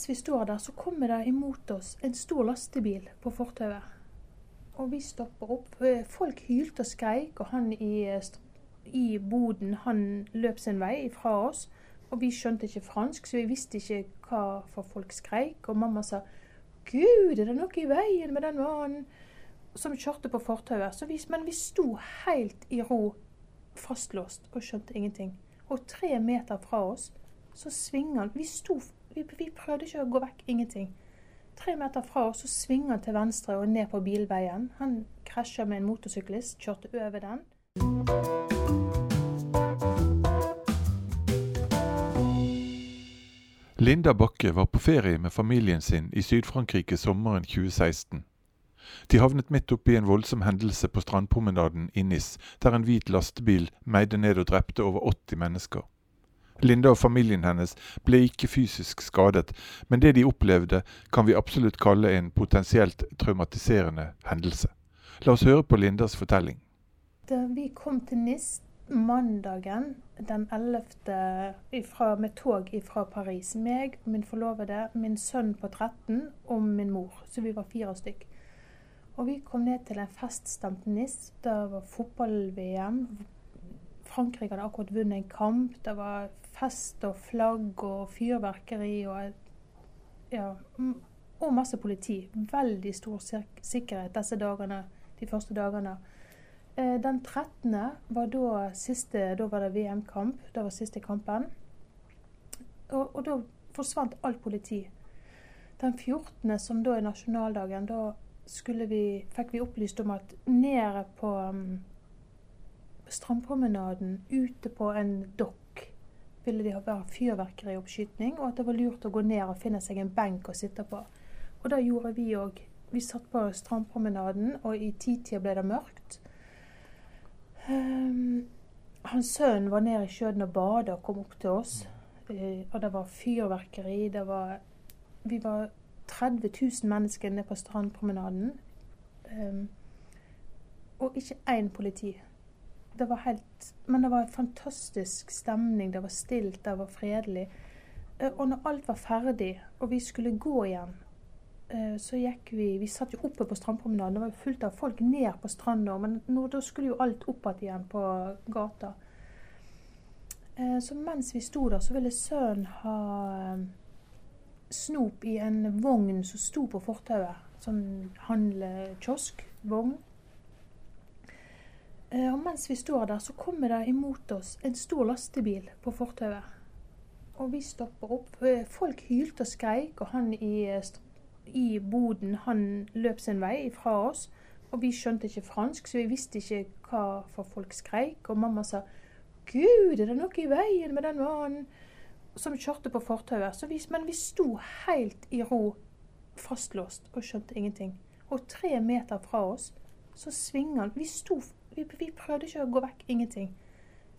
mens vi står der, så kommer det imot oss en stor lastebil på fortauet. Og vi stopper opp. Eh, folk hylte og skreik, og han i, i boden han løp sin vei fra oss. Og vi skjønte ikke fransk, så vi visste ikke hva for folk skreik. Og mamma sa 'Gud, er det noe i veien med den mannen?' som kjørte på fortauet. Men vi sto helt i ro, fastlåst, og skjønte ingenting. Og tre meter fra oss så svinger han. Vi, sto, vi, vi prøvde ikke å gå vekk, ingenting. Tre meter fra oss så svinger han til venstre og ned på bilveien. Han krasja med en motorsyklist, kjørte over den. Linda Bakke var på ferie med familien sin i Syd-Frankrike sommeren 2016. De havnet midt oppi en voldsom hendelse på strandpromenaden i Nis, der en hvit lastebil meide ned og drepte over 80 mennesker. Linda og familien hennes ble ikke fysisk skadet, men det de opplevde kan vi absolutt kalle en potensielt traumatiserende hendelse. La oss høre på Lindas fortelling. Da vi kom til Nis mandagen den 11. Ifra, med tog fra Paris. Meg, min forlovede, min sønn på 13 og min mor. Så vi var fire stykk. Og vi kom ned til en feststemt NIS. Det var fotball-VM. Frankrike hadde akkurat vunnet en kamp. Det var fest og flagg og fyrverkeri og ja, og masse politi. Veldig stor sikkerhet disse dagene, de første dagene. Eh, den 13. var da siste Da var det VM-kamp. Det var siste kampen. Og, og, da forsvant alt politi. Den 14., som da er nasjonaldagen, da vi, fikk vi opplyst om at nede på um, strandpromenaden, ute på en dokk, ville de ha fyrverkerioppskyting, og at det var lurt å gå ned og finne seg en benk å sitte på. Og det gjorde vi òg. Vi satt på strandpromenaden, og i titida ble det mørkt. Um, hans sønn var nede i sjøen og bada og kom opp til oss. Uh, og det var fyrverkeri. Det var Vi var 30 000 mennesker nede på strandpromenaden. Um, og ikke én politi. Det var helt Men det var en fantastisk stemning. Det var stilt, det var fredelig. Uh, og når alt var ferdig, og vi skulle gå igjen Eh, så gikk vi Vi satt jo oppe på strandpromenaden. Det var jo fullt av folk ned på stranda, men nå, da skulle jo alt opp igjen på gata. Eh, så mens vi sto der, så ville sønnen ha eh, snop i en vogn som sto på fortauet. Sånn handlekiosk. Vogn. Og mens vi står der, så kommer det imot oss en stor lastebil på fortauet. Og vi stopper opp. Folk hylte og skreik, og han i i boden han løp sin vei fra oss. Og vi skjønte ikke fransk, så vi visste ikke hva for folk skreik. Og mamma sa 'Gud, er det noe i veien med den mannen?' som kjørte på fortauet. Men vi sto helt i ro, fastlåst, og skjønte ingenting. Og tre meter fra oss så svinger han. Vi, sto, vi, vi prøvde ikke å gå vekk, ingenting.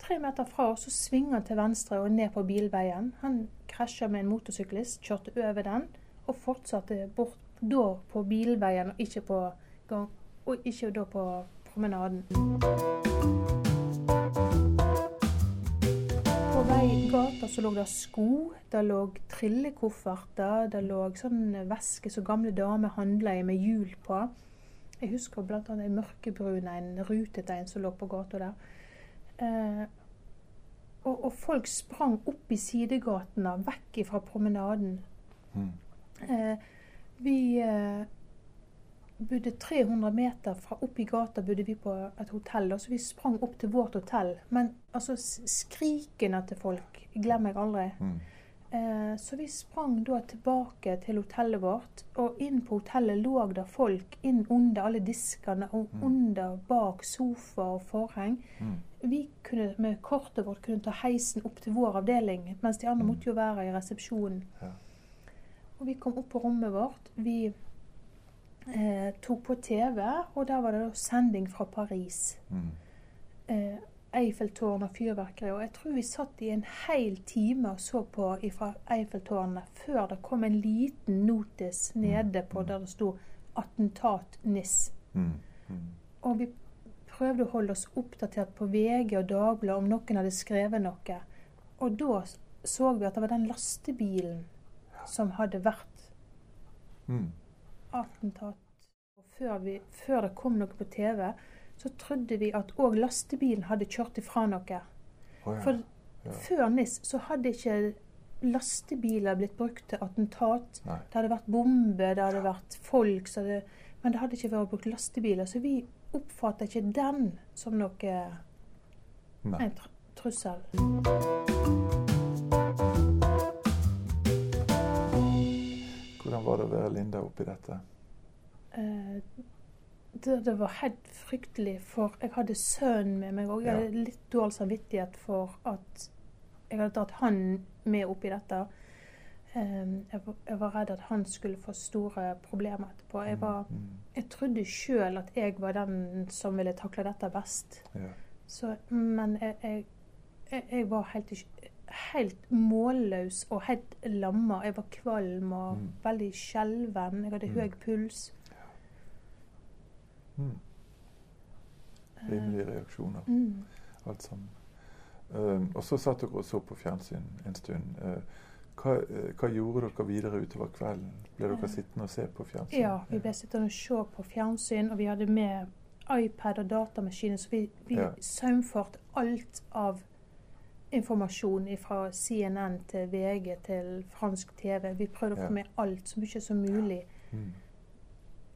Tre meter fra oss så svinger han til venstre og ned på bilveien. Han krasja med en motorsyklist, kjørte over den og fortsatte bort da på bilveien, og ikke på og ikke da på promenaden. På vei gata så lå det sko, det lå trillekofferter, det lå sånn væske som gamle damer handla i med hjul på. Jeg husker bl.a. en mørkebrun en, rutete en som lå på gata der. Eh, og, og, folk sprang opp i sidegatene, vekk fra promenaden. Mm. Eh, vi eh, bodde 300 meter fra i gata bodde vi på et hotell. Så vi sprang opp til vårt hotell. Men altså, skrikene til folk glemmer jeg aldri. Mm. Eh, så vi sprang da tilbake til hotellet vårt, og inn på hotellet lå det folk inn under alle diskene og mm. under bak sofa og forheng. Mm. Vi kunne med kortet vårt kunne ta heisen opp til vår avdeling, mens de andre mm. måtte jo være i resepsjonen. Ja. Og vi kom opp på rommet vårt. Vi eh, tok på TV, og der var det sending fra Paris. Mm. Eh, Eiffeltårn og fyrverkeri. Og jeg tror vi satt i en hel time og så på fra Eiffeltårnet før det kom en liten notis mm. nede på mm. der det sto 'Attentat NIS'. Mm. Mm. Og vi prøvde å holde oss oppdatert på VG og Dagbladet om noen hadde skrevet noe. Og da så vi at det var den lastebilen som hadde vært Mm. attentat. Og Før, vi, før det kom noe på TV, så trodde vi at òg lastebilen hadde kjørt ifra noe. Oh, ja. For Ja. før NIS så hadde ikke lastebiler blitt brukt til attentat. Nei. Det hadde vært bomber, det hadde vært folk så det, Men det hadde ikke vært brukt lastebiler. Så vi oppfatter ikke den som noe Nei. en tr trussel. Hvordan var det å være Linda oppi dette? Eh, det, var helt fryktelig, for jeg hadde sønnen med meg, og jeg Ja. hadde litt dårlig samvittighet for at jeg hadde tatt han med oppi dette. Eh, jeg, var, redd at han skulle få store problemer etterpå. Jeg, var, Mm. jeg trodde sjøl at jeg var den som ville takle dette best. Ja. Så, men jeg, jeg, jeg, var helt, helt målløs og helt lamma. Jeg var kvalm og Mm. veldig skjelven. Jeg hadde Mm. høy puls. Mm. Rimelige reaksjoner, Mm. alt sammen. Uh, og så satt dere og så på fjernsyn en stund. Uh, hva, uh, hva gjorde dere videre utover kvelden? Ble dere Eh, sittende og se på fjernsyn? Ja, vi ble sittende og se på fjernsyn, og vi hadde med iPad og datamaskiner, så vi, vi Ja. saumfarte alt av informasjon fra CNN til VG til fransk TV. Vi prøvde å få med alt så mye som mulig. Mm.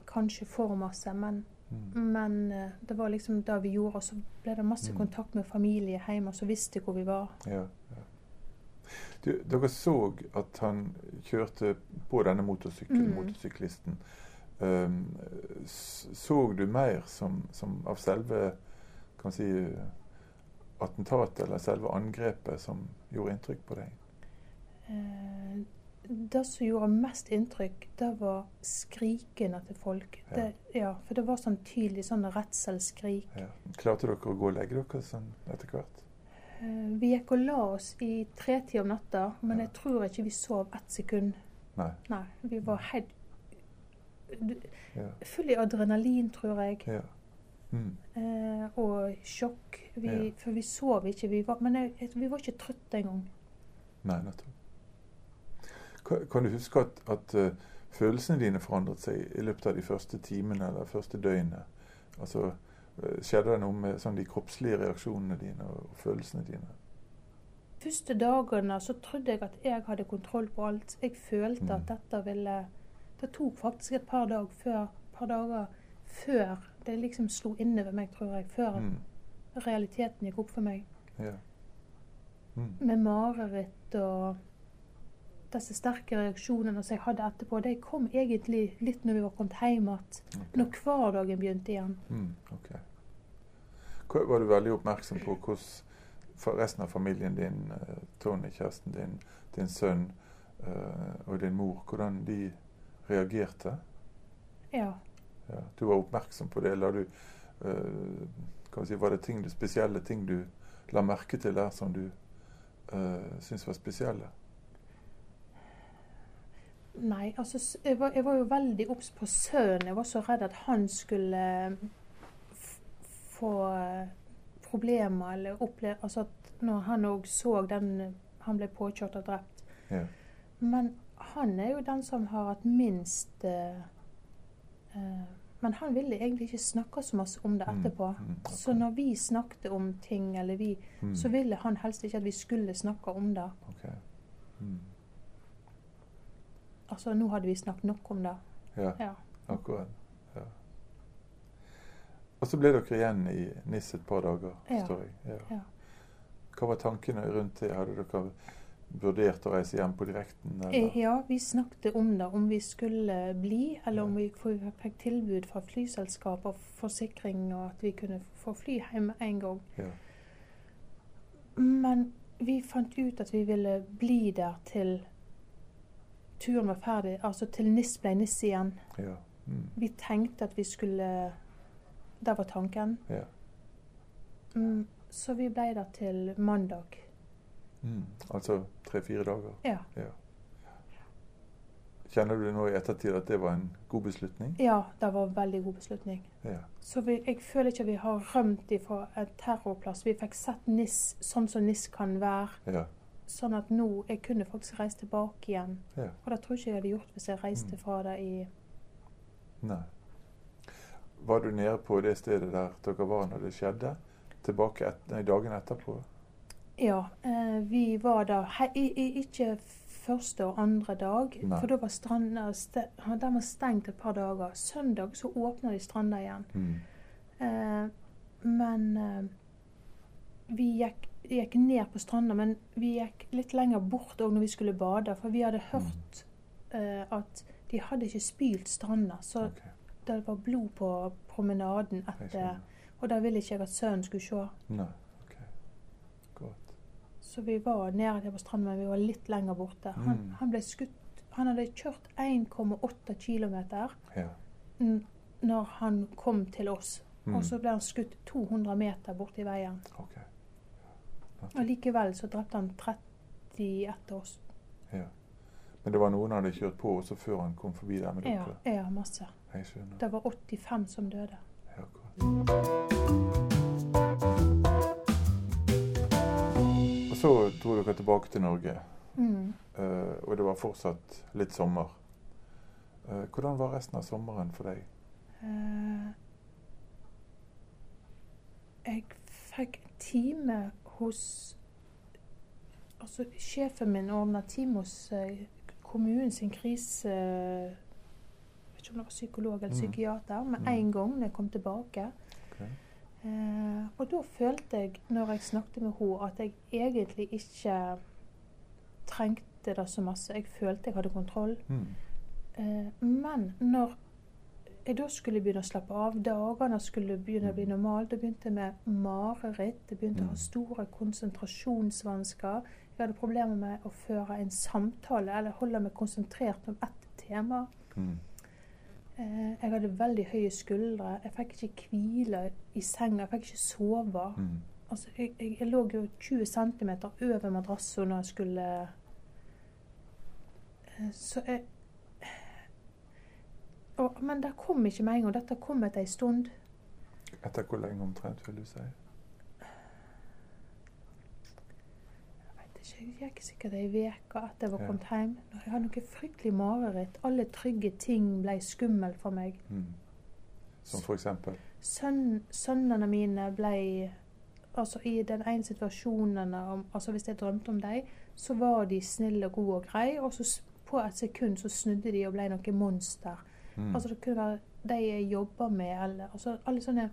Kanskje for masse, men, Mm. men eh, det var liksom det vi gjorde. Og så ble det masse Mm. kontakt med familie hjemme som visste hvor vi var. Ja, ja. Du, dere så at han kjørte på denne motorsykkelen, Mm. motorsyklisten. Um, så du mer som, som av selve kan si, attentatet eller selve angrepet som gjorde inntrykk på deg? Eh, det som gjorde mest inntrykk, det var skrikene til folk. Ja. Det, ja, for det var sånn tydelig sånn redselskrik. Ja. Klarte dere å gå og legge dere sånn etter hvert? Eh, vi gikk og la oss i tretida om natta, men jeg tror ikke vi sov ett sekund. Nei. Nei, vi var helt. Full i adrenalin, tror jeg. ja. Mm. Eh, og sjokk. Vi, Ja. For vi sov ikke. Vi var, men jeg, vi var ikke trøtte engang. Nei, nettopp. Kan, du huske at, at uh, følelsene dine forandret seg i løpet av de første timene eller første døgnet? Altså, eh, Skjedde det noe med sånn, de kroppslige reaksjonene dine og, og følelsene dine? første dagene så trodde jeg at jeg hadde kontroll på alt. Jeg følte Mm. at dette ville Det tok faktisk et par, dag før, par dager før det liksom slo inn over meg, tror jeg. Før Mm. realiteten gikk opp for meg. Ja. Mm. Med mareritt og disse sterke reaksjonene som jeg hadde etterpå, de kom egentlig litt når vi var kommet hjem igjen. Okay. Når hverdagen begynte igjen. Mm. ok. Hva- Var du veldig oppmerksom på hvordan resten av familien din, eh, Tony, kjæresten din, din sønn eh, og din mor, hvordan de reagerte? Ja. Ja, du var oppmerksom på det, eller du eh, si, Var det ting spesielle ting du la merke til der som du uh, syntes var spesielle? Nei, altså jeg var, jeg var jo veldig obs på sønnen. Jeg var så redd at han skulle eh, få eh, problemer eller oppleve Altså at når han òg så den Han ble påkjørt og drept. Ja. Men han er jo den som har hatt minst eh, eh, Men han ville egentlig ikke snakke så masse om det Mm, etterpå. mm, ok. Så når vi snakket om ting, eller vi, Mm, så ville han helst ikke at vi skulle snakke om det. ok. Altså, nå hadde vi snakket nok om det. Ja, Ja. akkurat. Ja. Og så ble dere igjen i NIS et par dager, Ja. forstår jeg. Ja. Ja. Hva var tankene rundt det? Hadde dere vurdert å reise hjem på direkten? Eh, Eller? Ja, vi snakket om det, om vi skulle bli, eller om vi fikk tilbud fra flyselskap og forsikring, og at vi kunne få fly hjem en gang. Ja. Men vi fant ut at vi ville bli der til turen var ferdig, altså til NIS ble NIS igjen. ja. Mm. Vi tenkte at vi skulle Det var tanken. ja. Mm, Så vi ble der til mandag. Mm. Altså tre-fire dager? Ja. Ja. Kjenner du nå i ettertid at det var en god beslutning? ja, det var en veldig god beslutning. Ja. Så vi, jeg føler ikke vi har rømt ifra en terrorplass. Vi fikk sett NIS sånn som NIS kan være. Sånn at nå Jeg kunne faktisk reist tilbake igjen. Ja. Og det tror jeg ikke jeg hadde gjort hvis jeg reiste Mm. fra det i Nei. Var du nede på det stedet der dere var når det skjedde? Tilbake et, nei, dagen etterpå? Ja, eh, vi var der he, i, i, ikke første og andre dag, Nei. for da var stranda ste, var stengt et par dager. Søndag så åpna de stranda igjen. Mm. Eh, men eh, vi gikk, gikk ned på stranda, men vi gikk litt lenger bort òg når vi skulle bade, for vi hadde hørt eh, at de hadde ikke spylt stranda, så okay. det var blod på promenaden etter. Og da ville ikke jeg at sønnen skulle se. Nei. Ok. Godt. Så vi var nede der på stranda, men vi var litt lenger borte. Han, Mm. han ble skutt Han hadde kjørt 1,8 km Ja. når han kom til oss. Mm. Og så ble han skutt 200 meter borti veien. Ok. Og likevel så drepte han 30 etter oss. Ja. Men det var noen han hadde kjørt på også før han kom forbi der med dere? ja, masse. Jeg skjønner. Det var 85 som døde. Ja. Og så dro dere tilbake til Norge, Mm. uh, og det var fortsatt litt sommer. Uh, hvordan var resten av sommeren for deg? Uh, jeg fikk time hos Altså, sjefen min ordna time hos eh, kommunen sin krise... Jeg vet ikke om det var psykolog eller Mm. psykiater, med Mm. en gang når jeg kom tilbake. Okay. Eh, og da følte jeg, når jeg snakket med henne, at jeg egentlig ikke trengte det så masse. Jeg følte jeg hadde kontroll. Mm. Eh, men når jeg da skulle begynne å slappe av, dagene skulle begynne å bli normalt, Det begynte med mareritt, jeg begynte å ha Mm. store konsentrasjonsvansker. Jeg hadde problemer med å føre en samtale eller holde meg konsentrert om ett tema. Mm. Eh, jeg hadde veldig høye skuldre. Jeg fikk ikke hvile i senga. Jeg fikk ikke sove. Mm. Altså, jeg, jeg, jeg lå jo 20 cm over madrassen når jeg skulle eh, Så jeg og, Men det kom ikke med en gang. Dette kom etter ei stund. Etter hvor lenge omtrent, vil du si? Jeg vet ikke, jeg gikk sikkert ei uke etter jeg var Ja. kommet hjem. Når jeg hadde noe fryktelig mareritt. Alle trygge ting ble skummelt for meg. Mm. Som for eksempel? Søn, sønnene mine ble Altså I den ene situasjonen om, altså Hvis jeg drømte om dem, så var de snille og gode og greie, og så på et sekund så snudde de og ble noe monster. Mm. Altså Det kunne være de jeg jobber med, eller altså Alle sånne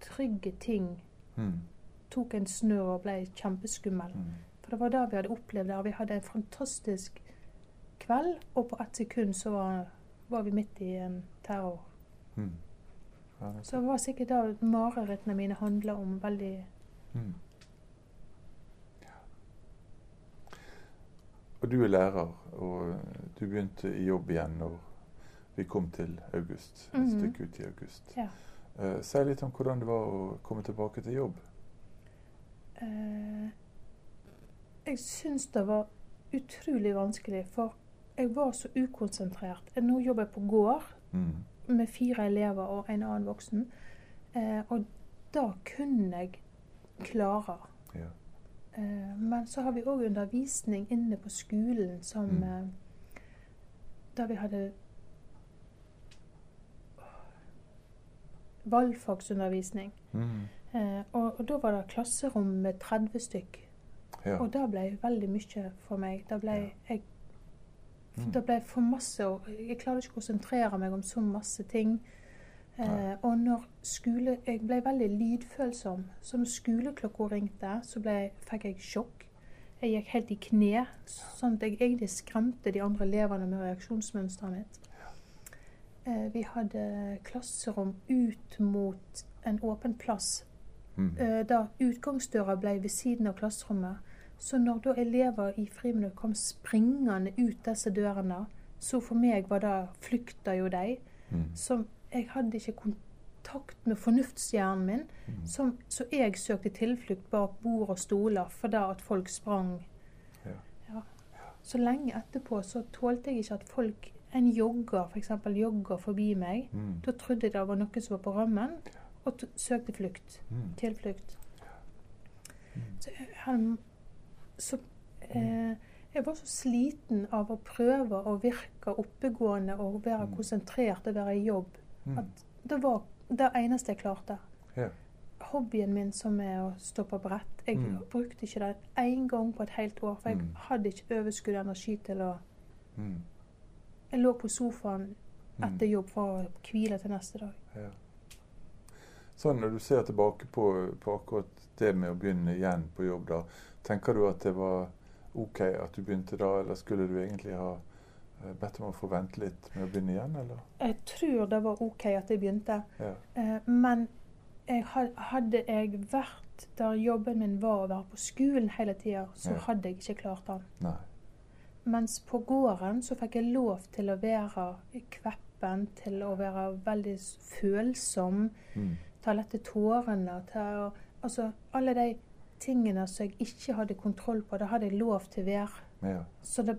trygge ting Mm. tok en snurr og ble kjempeskummel. Mm. For det var det vi hadde opplevd der. Vi hadde en fantastisk kveld, og på ett sekund så var, var vi midt i en terror. Mm. Ja, det- Så det var sikkert da marerittene mine handla om veldig Mm. Ja. Og du er lærer, og du begynte i jobb igjen når vi kom til august. Et Mhm. stykke ut i august. Ja. Uh, si litt om hvordan det var å komme tilbake til jobb. Uh, Jeg syns det var utrolig vanskelig, for jeg var så ukonsentrert. Nå jobber jeg på gård Mm. med fire elever og en annen voksen. Uh, og da kunne jeg klare. Ja. Eh, men så har vi òg undervisning inne på skolen som Mm. eh, Der vi hadde valgfagsundervisning. Mm. Eh, og, og da var det klasserom med 30 stykk. Ja. Og det ble veldig mye for meg. Det ble, Ja. jeg, Mm. det ble for masse. og Jeg klarte ikke å konsentrere meg om så masse ting. Eh, og når skole Jeg ble veldig lydfølsom. Så når skoleklokka ringte, så ble, fikk jeg sjokk. Jeg gikk helt i kne, sånn at jeg egentlig skremte de andre elevene med reaksjonsmønsteret mitt. Eh, vi hadde klasserom ut mot en åpen plass Mm. eh, da utgangsdøra ble ved siden av klasserommet. Så når da elever i friminutt kom springende ut disse dørene, så for meg var det flykta jo de. Mm. Som jeg hadde ikke kontakt med fornuftshjernen min, Mm. som, så jeg søkte tilflukt bak bord og stoler fordi at folk sprang. Ja. Ja. Så lenge etterpå så tålte jeg ikke at folk En jogger, for eksempel, jogger forbi meg. Mm. Da trodde jeg det var noen som var på rømmen, og søkte flukt Mm. tilflukt. Mm. Så, jeg så eh, jeg var så sliten av å prøve å virke oppegående og være Mm. konsentrert og være i jobb. Mm. At det var det eneste jeg klarte. Ja. Hobbyen min som er å stå på brett, jeg Mm. brukte ikke det én gang på et helt år. For jeg Mm. hadde ikke overskudd og energi til å Mm. Jeg lå på sofaen Mm. etter jobb for å hvile til neste dag. Ja. Sånn Når du ser tilbake på, på akkurat det med å begynne igjen på jobb, da, tenker du at det var OK at du begynte da, eller skulle du egentlig ha eh, bedt om å få vente litt med å begynne igjen, eller? Jeg tror det var OK at jeg begynte. Ja. Eh, Men jeg, hadde jeg vært der jobben min var å være på skolen hele tida, så Ja. hadde jeg ikke klart den. Nei. Mens på gården så fikk jeg lov til å være kveppen, til å være veldig følsom, Mm. ta lette tårene, ta å Altså alle de tingene som jeg ikke hadde kontroll på, det hadde jeg lov til å være. Ja. Så det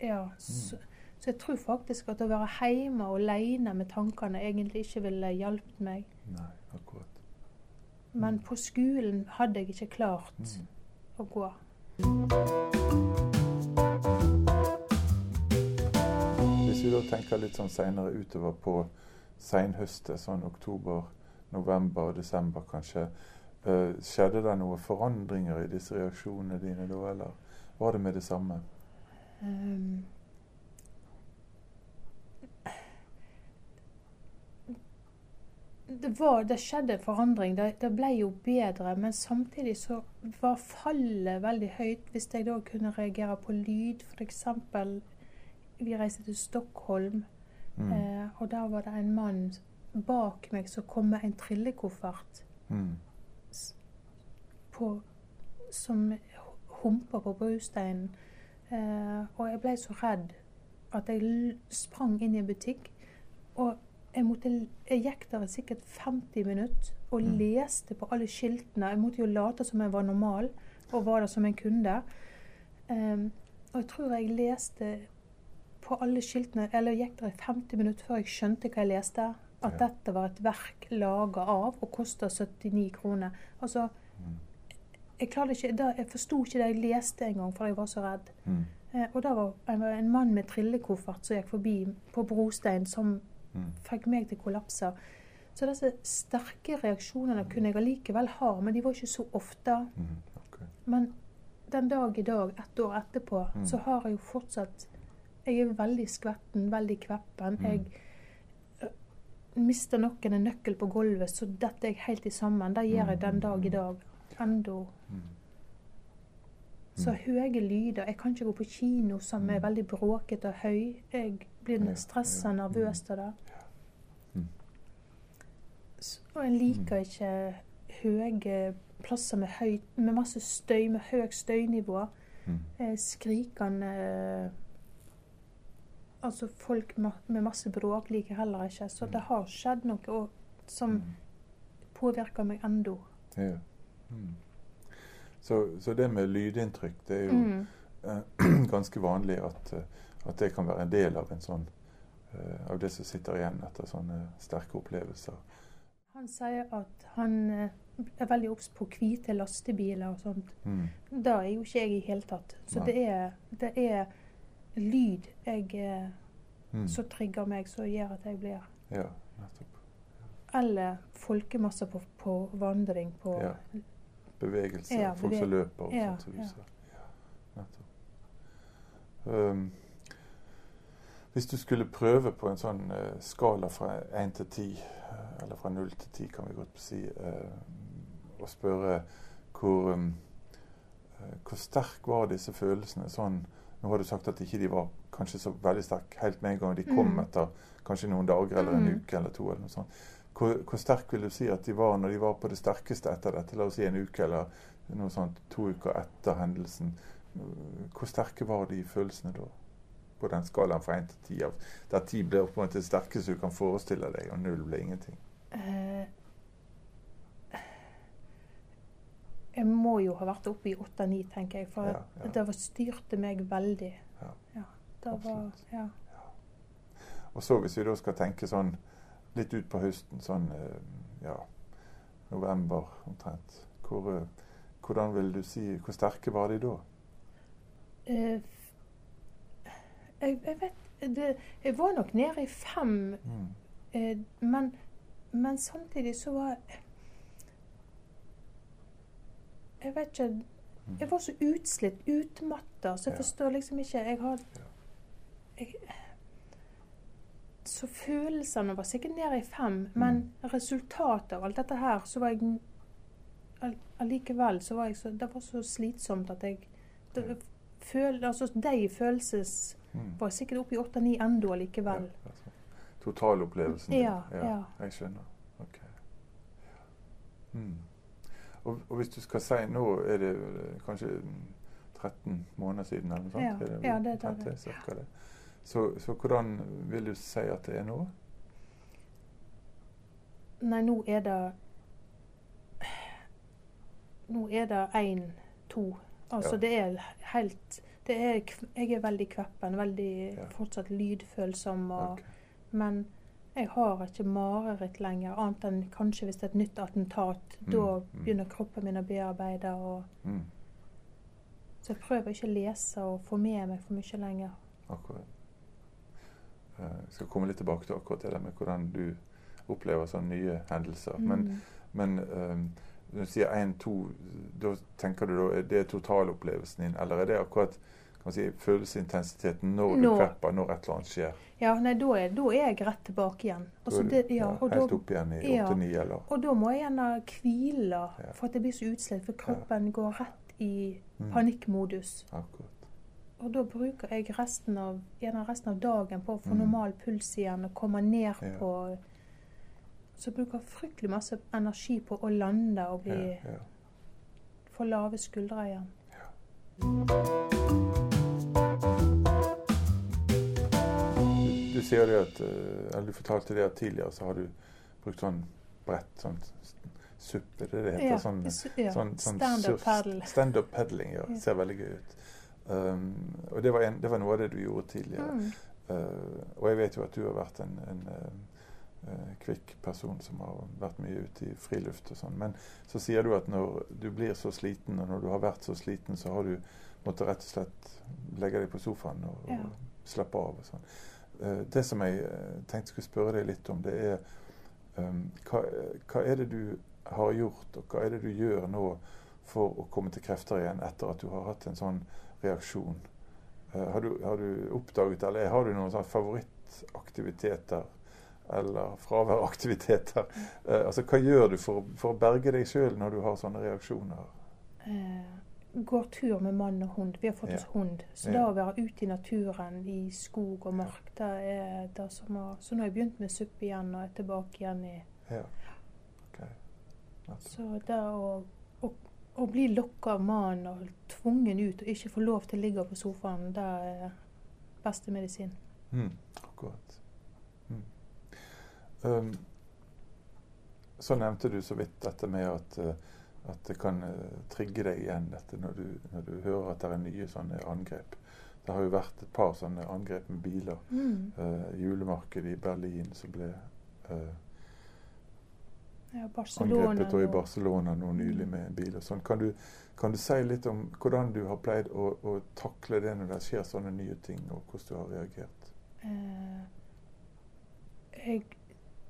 Ja. Så, så jeg tror faktisk at å være hjemme alene med tankene egentlig ikke ville hjulpet meg. Nei, akkurat. Men på skolen hadde jeg ikke klart Mm. å gå. Hvis vi da tenker litt sånn seinere utover på seinhøstet, sånn oktober, november, og desember kanskje, uh, skjedde det noen forandringer i disse reaksjonene dine da, eller var det med det samme? Um, det, var, det skjedde forandring. Det, det ble jo bedre, men samtidig så var fallet veldig høyt. Hvis jeg da kunne reagere på lyd, f.eks. Vi reiste til Stockholm, Mm. eh, og der var det en mann bak meg som kom med en trillekoffert Mm. på, som humpa på brosteinen. Eh, og jeg ble så redd at jeg sprang inn i en butikk. Og jeg, måtte, jeg gikk der i sikkert 50 minutter og Mm. leste på alle skiltene. Jeg måtte jo late som jeg var normal og var der som en kunde. Um, og jeg tror jeg leste på alle skiltene, eller gikk der i 50 minutter før jeg skjønte hva jeg leste. At Ja. dette var et verk laga av og kosta 79 kroner. Altså, Mm. jeg, klarte ikke, da, jeg forsto ikke det jeg leste engang, for jeg var så redd. Mm. Eh, og da var det en mann med trillekoffert som gikk forbi på brostein, som Mm. fikk meg til å kollapse. Så disse sterke reaksjonene kunne jeg allikevel ha, men de var ikke så ofte. Mm. ok. Men den dag i dag, ett år etterpå, Mm. så har jeg jo fortsatt Jeg er veldig skvetten, veldig kveppen. Mm. Jeg øh, mister noen en nøkkel på gulvet, så detter jeg helt i sammen. Det gjør jeg den dag i dag. Enda. Mm. Så Mm. høye lyder. Jeg kan ikke gå på kino som er Mm. veldig bråkete og høy. Jeg blir stressa nervøs av det. Mm. Og jeg liker ikke høye plasser med, høy, med masse støy, med høyt støynivå. Mm. Eh, Skrikende Altså folk med masse bråk liker heller ikke. Så det har skjedd noe som Mm. påvirker meg ennå. Ja. Mm. Så, så det med lydinntrykk, det er jo Mm. eh, ganske vanlig at, eh, at det kan være en del av en sånn eh, av det som sitter igjen etter sånne sterke opplevelser. Han sier at han er veldig obs på hvite lastebiler og sånt. Mm. Det er jo ikke jeg i hele tatt. Så det er, det er lyd jeg, eh, Mm. som trigger meg, som gjør at jeg blir Ja, nettopp. Eller folkemasser på, på vandring på Ja. Bevegelse, Ja, folk som løper og ja, sånt ja. Ja, nettopp. Um, hvis du skulle prøve på en sånn uh, skala fra 1 til 10, uh, eller fra 0 til 10 kan vi godt si, uh, og spørre hvor, um, eh, hvor sterk var disse følelsene sånn Nå har du sagt at ikke de var kanskje så veldig sterke helt med en gang de kom Mm. etter kanskje noen dager eller en Mm. uke eller to. eller noe sånt. Hvor, hvor sterk vil du si at de var når de var på det sterkeste etter dette? La oss si en uke eller noe sånt, to uker etter hendelsen. Hvor sterke var de følelsene da? På den skalaen fra 1 til 10, der 10 ble på en måte det sterkeste du kan forestille deg, og null ble ingenting. eh, Jeg må jo ha vært oppe i 8-9, tenker jeg. For Ja, ja. det var, styrte meg veldig. Ja, det var, ja. Og så hvis vi da skal tenke sånn litt ut på høsten, sånn eh, ja, november omtrent, hvor, eh, hvordan vil du si, hvor sterke var de da? Uh, jeg, jeg vet det, Jeg var nok nede i fem, Mm. uh, men, men samtidig så var Jeg vet ikke Mm. Jeg var så utslitt, utmatta, så jeg forstår liksom ikke Jeg har jeg, Så følelsene var sikkert nede i fem, men resultatet av alt dette her, så var jeg Allikevel så var jeg så Det var så slitsomt at jeg det, føl, altså, De følelses Mm. var sikkert oppe i åtte-ni ennå allikevel. Ja, altså, Totalopplevelsen din. Ja, ja. Jeg skjønner. Ok. Mm. Og, og hvis du skal si Nå er det eh, kanskje 13 måneder siden, eller noe sånt? Ja, det, ja, det det. rett cirka det. Så, så hvordan vil du si at det er nå? Nei, nå er det Nå er det én, to. Altså Ja. det er helt det er, Jeg er veldig kveppen, veldig Ja. fortsatt lydfølsom. Og, okay. Men jeg har ikke mareritt lenger, annet enn kanskje hvis det er et nytt attentat. Mm, Da mm. begynner kroppen min å bearbeide. Og, Mm. så jeg prøver ikke å lese og få med meg for mye lenger. Akkurat. Eh, Jeg skal komme litt tilbake til akkurat det der med hvordan du opplever sånne nye hendelser. Men, Mm. men eh, når du sier én, to, da tenker du da er det totalopplevelsen din, eller er det akkurat si, følelsesintensiteten når du prepper, når et eller annet skjer? Ja, nei, da er, da er jeg rett tilbake igjen. Altså, det, ja, ja, helt da, opp igjen i ja. eller? Og da må jeg gjerne hvile Ja. for at jeg blir så utslitt, for kroppen går rett i Mm. panikkmodus. Akkurat. Og da bruker jeg resten av, resten av dagen på å få Mm. normal puls igjen og komme ned Ja. på Så bruker jeg fryktelig masse energi på å lande og bli, Ja, ja. få lave skuldre igjen. Du, du sier det at, eh, eller du fortalte det at tidligere så har du brukt sånn brett, sånn suppe, det det heter? Ja, sånn, ja. sånn, sånn Stand-up paddle. Stand-up paddling, ja. Ser veldig gøy ut. Um, og det var, en, det var noe av det du gjorde tidligere. Mm. Uh, og jeg vet jo at du har vært en, en uh, kvikk person som har vært mye ute i friluft og sånn. Men så sier du at når du blir så sliten, og når du har vært så sliten, så har du måttet rett og slett legge deg på sofaen og, og slappe av og sånn. Uh, det som jeg uh, tenkte skulle spørre deg litt om, det er um, hva, hva er det du har gjort, og hva er det du gjør nå for å komme til krefter igjen etter at du har hatt en sånn reaksjon? Uh, har, du, har du oppdaget, eller har du noen sånne favorittaktiviteter? Eller fraværaktiviteter? Uh, altså, hva gjør du for, for å berge deg sjøl når du har sånne reaksjoner? Eh, går tur med mann og hund. Vi har fått Ja. oss hund. Så Ja. det å være ute i naturen, i skog og mark, det er det som har Så nå har jeg begynt med suppe igjen, og er tilbake igjen i Ja. okay. Så det å, å, å bli lokka av mannen og tvungen ut og ikke få lov til å ligge på sofaen, det er beste medisin. Mm, akkurat. Mm. Um, så nevnte du så vidt dette med at, eh, at det kan eh, trigge deg igjen dette når du, når du hører at det er nye sånne angrep. Det har jo vært et par sånne angrep med biler. Mm. Uh, julemarkedet i Berlin som ble uh, Ja, angrepet, og i. Barcelona nå nylig med en bil. og sånn. Kan du, kan du si litt om hvordan du har pleid å, å takle det når det skjer sånne nye ting, og hvordan du har reagert? Uh, jeg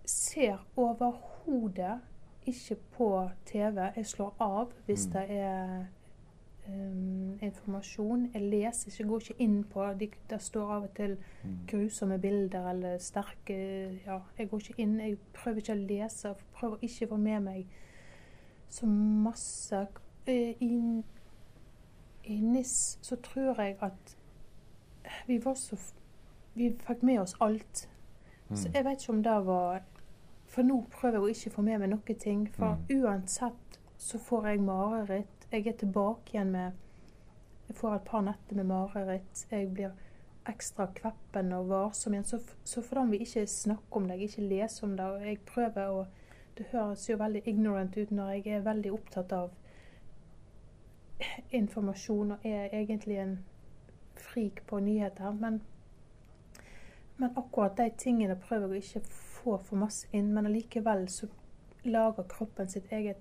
ser overhodet ikke på TV. Jeg slår av hvis Mm. det er um, informasjon. Jeg leser ikke, går ikke inn på de, Det står av og til Mm. grusomme bilder eller sterke Ja, jeg går ikke inn. Jeg prøver ikke å lese. Prøver ikke å få med meg så masse Eh, I, i NIS så tror jeg at vi var så Vi fikk med oss alt. Så Mm. jeg vet ikke om det var For nå prøver jeg å ikke få med meg noen ting. For Mm. uansett så får jeg mareritt. Jeg er tilbake igjen med Jeg får et par netter med mareritt. Jeg blir ekstra kveppen og varsom igjen. Så, så fordi vi ikke snakker om det, jeg ikke leser om det, og jeg prøver å Det høres jo veldig ignorant ut når jeg er veldig opptatt av informasjon og er egentlig en frik på nyheter. Men, men akkurat de tingene prøver jeg å ikke få for masse inn. Men allikevel så lager kroppen sitt eget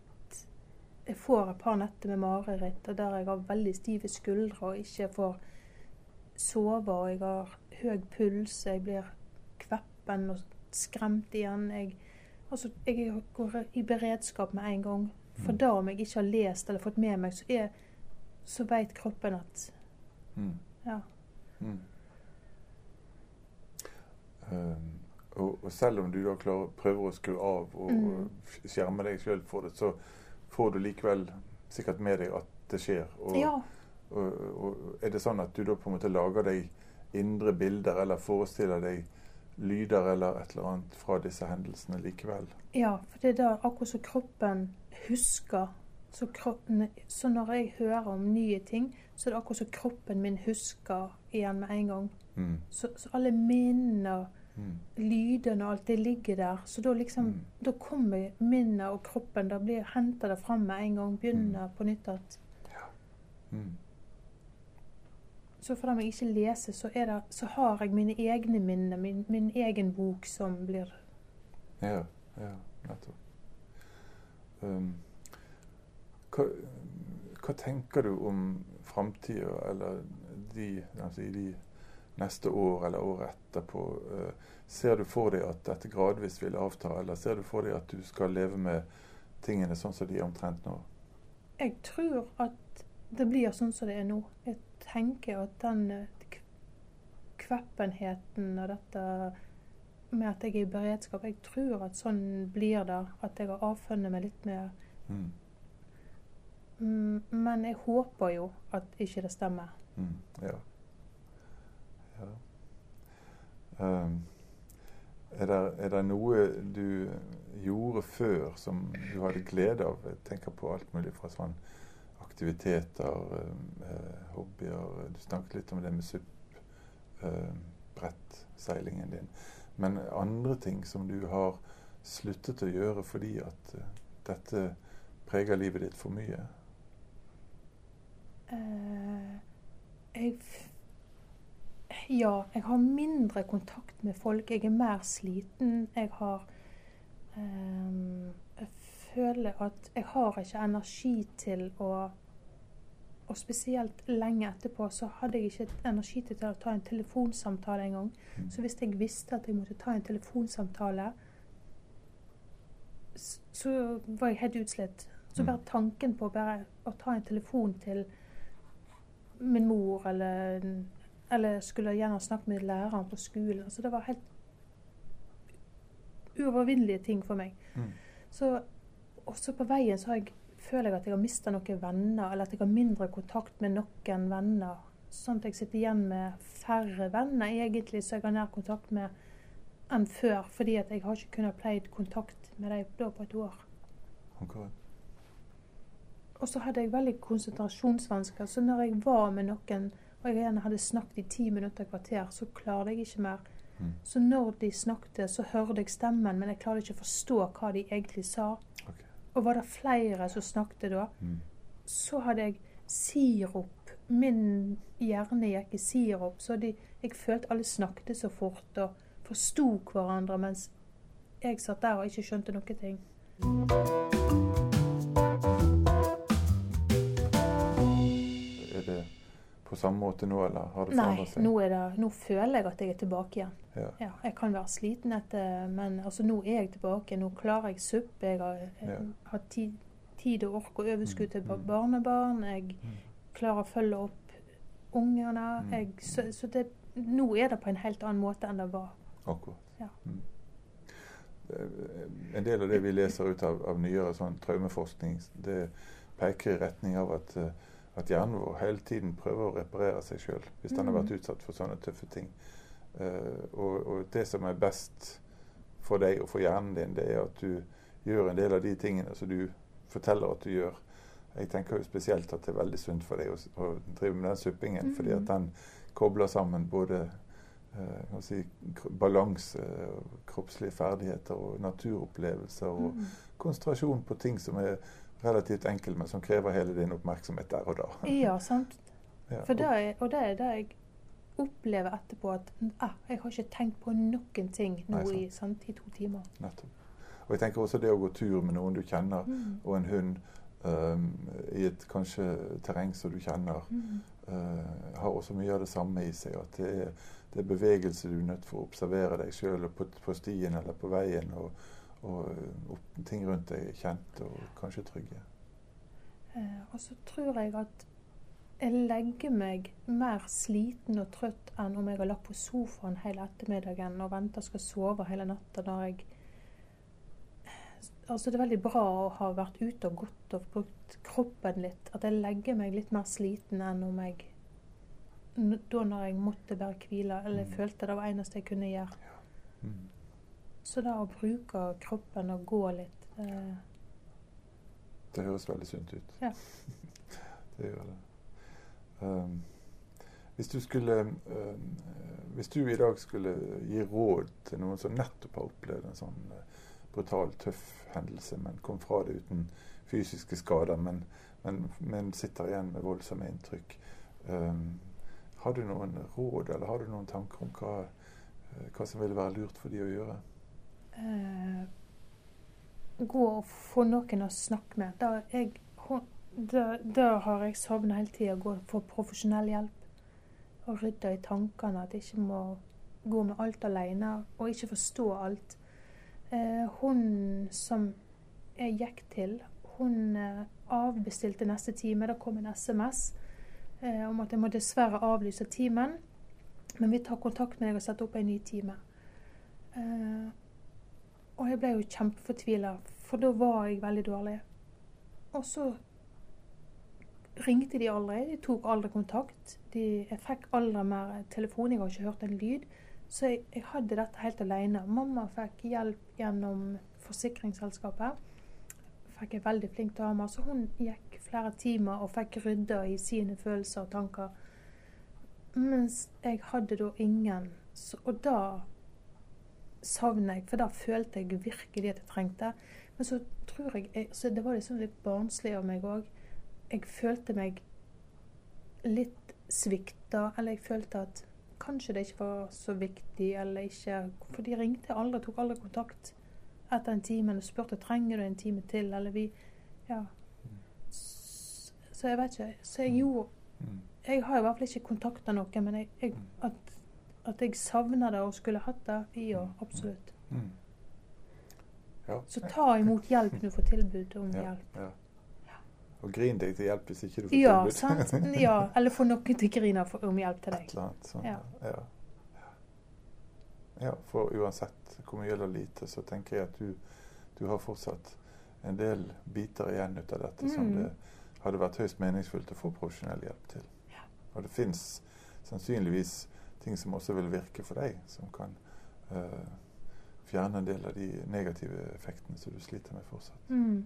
Jeg får et par netter med mareritt og der jeg har veldig stive skuldre og ikke får sove, og jeg har høy puls, jeg blir kveppen og skremt igjen. Jeg, altså, jeg går i beredskap med en gang. For Mm. da om jeg ikke har lest eller fått med meg, så, er, så vet kroppen at Mm. ja. Mm. Um, og, og selv om du da klarer, prøver å skru av og, Mm. skjerme deg sjøl for det, så får du likevel sikkert med deg at det skjer. Og, ja. og, er det sånn at du da på en måte lager deg indre bilder, eller forestiller deg lyder eller et eller annet fra disse hendelsene likevel? Ja, for det er da akkurat som kroppen husker. Så, kroppen, så når jeg hører om nye ting, så er det akkurat som kroppen min husker igjen med en gang. Mm. Så, så alle minner, Mm. lydene og alt det ligger der. Så da liksom, Mm. da kommer minnet og kroppen, da blir henta det fram med en gang, begynner på nytt at Mm. Så for om jeg ikke leser, så, det, så har jeg mine egne minner, min, min egen bok som blir Ja, ja, nettopp. Um, hva, hva tenker du om framtida, eller de, altså de neste år eller året etterpå? Uh, ser du for deg at dette gradvis vil avta, eller ser du for deg at du skal leve med tingene sånn som de er omtrent nå? Jeg tror at det blir sånn som det er nå. Jeg tenker at den eh, kveppenheten og dette med at jeg er i beredskap, jeg tror at sånn blir det. At jeg har avfunnet meg litt med Mm. mm, Men jeg håper jo at ikke det stemmer. Mm. Ja. Um, det, er det noe du gjorde før som du hadde glede av? Jeg tenker på alt mulig fra sånn aktiviteter, um, eh, hobbyer Du snakket litt om det med SUP, um, brettseilingen din. Men andre ting som du har sluttet å gjøre fordi at eh, dette preger livet ditt for mye? Uh, jeg Ja, jeg har mindre kontakt med folk. Jeg er mer sliten. Jeg har um, Jeg føler at jeg har ikke energi til å Og spesielt lenge etterpå så hadde jeg ikke energi til å ta en telefonsamtale engang. Mm. Så hvis jeg visste at jeg måtte ta en telefonsamtale, så var jeg helt utslitt. Så Mm. bare tanken på bare å ta en telefon til min mor, eller, eller skulle gjerne snakke med læreren på skolen Så Det var helt uovervinnelige ting for meg. Mm. Så også på veien så har jeg, føler jeg at jeg har mista noen venner, eller at jeg har mindre kontakt med noen venner. Sånn at jeg sitter igjen med færre venner egentlig som jeg har nær kontakt med enn før. Fordi at jeg har ikke kunnet pleid kontakt med dem da på et år. Okay. Og så hadde jeg veldig konsentrasjonsvansker. Så når jeg var med noen, og jeg gjerne hadde snakket i ti minutter, kvarter, så klarte jeg ikke mer. Mm. Så når de snakket, så hørte jeg stemmen, men jeg klarte ikke å forstå hva de egentlig sa. Okay. Og var det flere som snakket da, Mm. så hadde jeg sirup. Min hjerne gikk i sirup, så de, jeg følte alle snakket så fort og forsto hverandre, mens jeg satt der og ikke skjønte noen ting. På samme måte nå, eller har det Nei, forandret seg? nå, er det, nå føler jeg at jeg er tilbake igjen. Ja. Ja, jeg kan være sliten etter, men altså, nå er jeg tilbake. Nå klarer jeg suppe. Jeg har, jeg Ja. har tid, tid og ork og overskudd til Mm. barnebarn. Jeg Mm. klarer å følge opp ungene. Mm. Jeg, så så det, nå er det på en helt annen måte enn det var. Akkurat. Ja. Mm. Eh, En del av det vi leser ut av, av nyere sånn traumeforskning, det peker i retning av at, eh, at hjernen vår hele tiden prøver å reparere seg sjøl hvis den har Mm. vært utsatt for sånne tøffe ting. Uh, og, og det som er best for deg og for hjernen din, det er at du gjør en del av de tingene som du forteller at du gjør. Jeg tenker jo spesielt at det er veldig sunt for deg å, å drive med den suppingen, Mm. fordi at den kobler sammen både uh, si, balanse, kroppslige ferdigheter og naturopplevelser og Mm. konsentrasjon på ting som er relativt enkel, men som krever hele din oppmerksomhet der og da. Ja, sant. Ja, For det og det er det jeg opplever etterpå, at ah, jeg har ikke tenkt på noen ting nå Nei, i, sant, i to timer. Nettopp. Og jeg tenker også det å gå tur med noen du kjenner, Mm. og en hund um, i et kanskje terreng som du kjenner. Mm. uh, har også mye av det samme i seg. At det er, det er bevegelse du er nødt for å observere deg sjøl på, på, stien eller på veien. Og, og, og, ting rundt deg er kjent og kanskje trygge. Eh, og så tror jeg at jeg legger meg mer sliten og trøtt enn om jeg har lagt på sofaen hele ettermiddagen og venter skal sove hele natta når jeg Altså det er veldig bra å ha vært ute og gått og brukt kroppen litt. At jeg legger meg litt mer sliten enn om jeg Da når jeg måtte bare hvile, eller mm. følte det var eneste jeg kunne gjøre. Ja. Mm. Så da å bruke kroppen og gå litt eh, Det høres veldig sunt ut. Ja. det gjør det. Um, hvis du skulle um, Hvis du i dag skulle gi råd til noen som nettopp har opplevd en sånn uh, brutal, tøff hendelse, men kom fra det uten fysiske skader, men, men, men sitter igjen med voldsomme inntrykk um, Har du noen råd, eller har du noen tanker om hva, uh, hva som ville være lurt for de å gjøre? Uh, gå og få noen å snakke med. Da jeg, da, da har jeg savna hele tida å gå få profesjonell hjelp. Og rydde i tankene. At jeg ikke må gå med alt alene og ikke forstå alt. Eh, hun som jeg gikk til, hun eh, avbestilte neste time. Da kom en SMS eh, om at jeg må dessverre avlyse timen. Men vi tar kontakt med deg og setter opp en ny time. Eh, og jeg ble jo kjempefortvila, for da var jeg veldig dårlig. Og så ringte de aldri. De tok aldri kontakt. De, jeg fikk aldri mer telefon. Jeg har ikke hørt en lyd. Så jeg, jeg hadde dette helt alene. Mamma fikk hjelp gjennom forsikringsselskapet. Fikk en veldig flink dame. Så hun gikk flere timer og fikk rydda i sine følelser og tanker. Mens jeg hadde da ingen. Så, og da savner jeg, for da følte jeg virkelig at jeg trengte. Men så tror jeg, så Det var liksom litt barnslig av meg òg jeg følte meg litt svikta, eller jeg følte at kanskje det ikke var så viktig, eller ikke For de ringte aldri, tok aldri kontakt etter en time og spurte trenger du en time til, eller vi Ja. Så jeg vet ikke. Så jeg gjorde Jeg har i hvert fall ikke kontakta noen, men jeg, jeg, at, at, jeg savner det og skulle hatt det, ja, absolutt. Så ta imot hjelp når du får tilbud om hjelp. Ja. Og grin deg til hjelp hvis ikke du får ja, tilbud. Sant? ja, eller få noen til å grine om hjelp til deg. Et eller annet sånn. Ja. Ja. ja. for uansett hvor mye eller lite, så tenker jeg at du, du har fortsatt en del biter igjen ut av dette mm. som det hadde vært høyst meningsfullt å få profesjonell hjelp til. Ja. Og det fins sannsynligvis ting som også vil virke for deg, som kan uh, fjerne en del av de negative effektene som du sliter med fortsatt. Mm.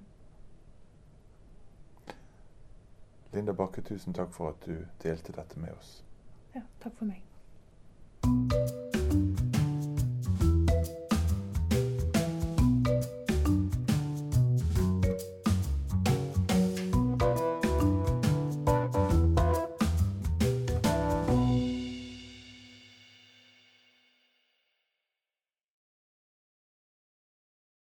Linda Bakke, tusen takk for at du delte dette med oss. Ja, takk for meg.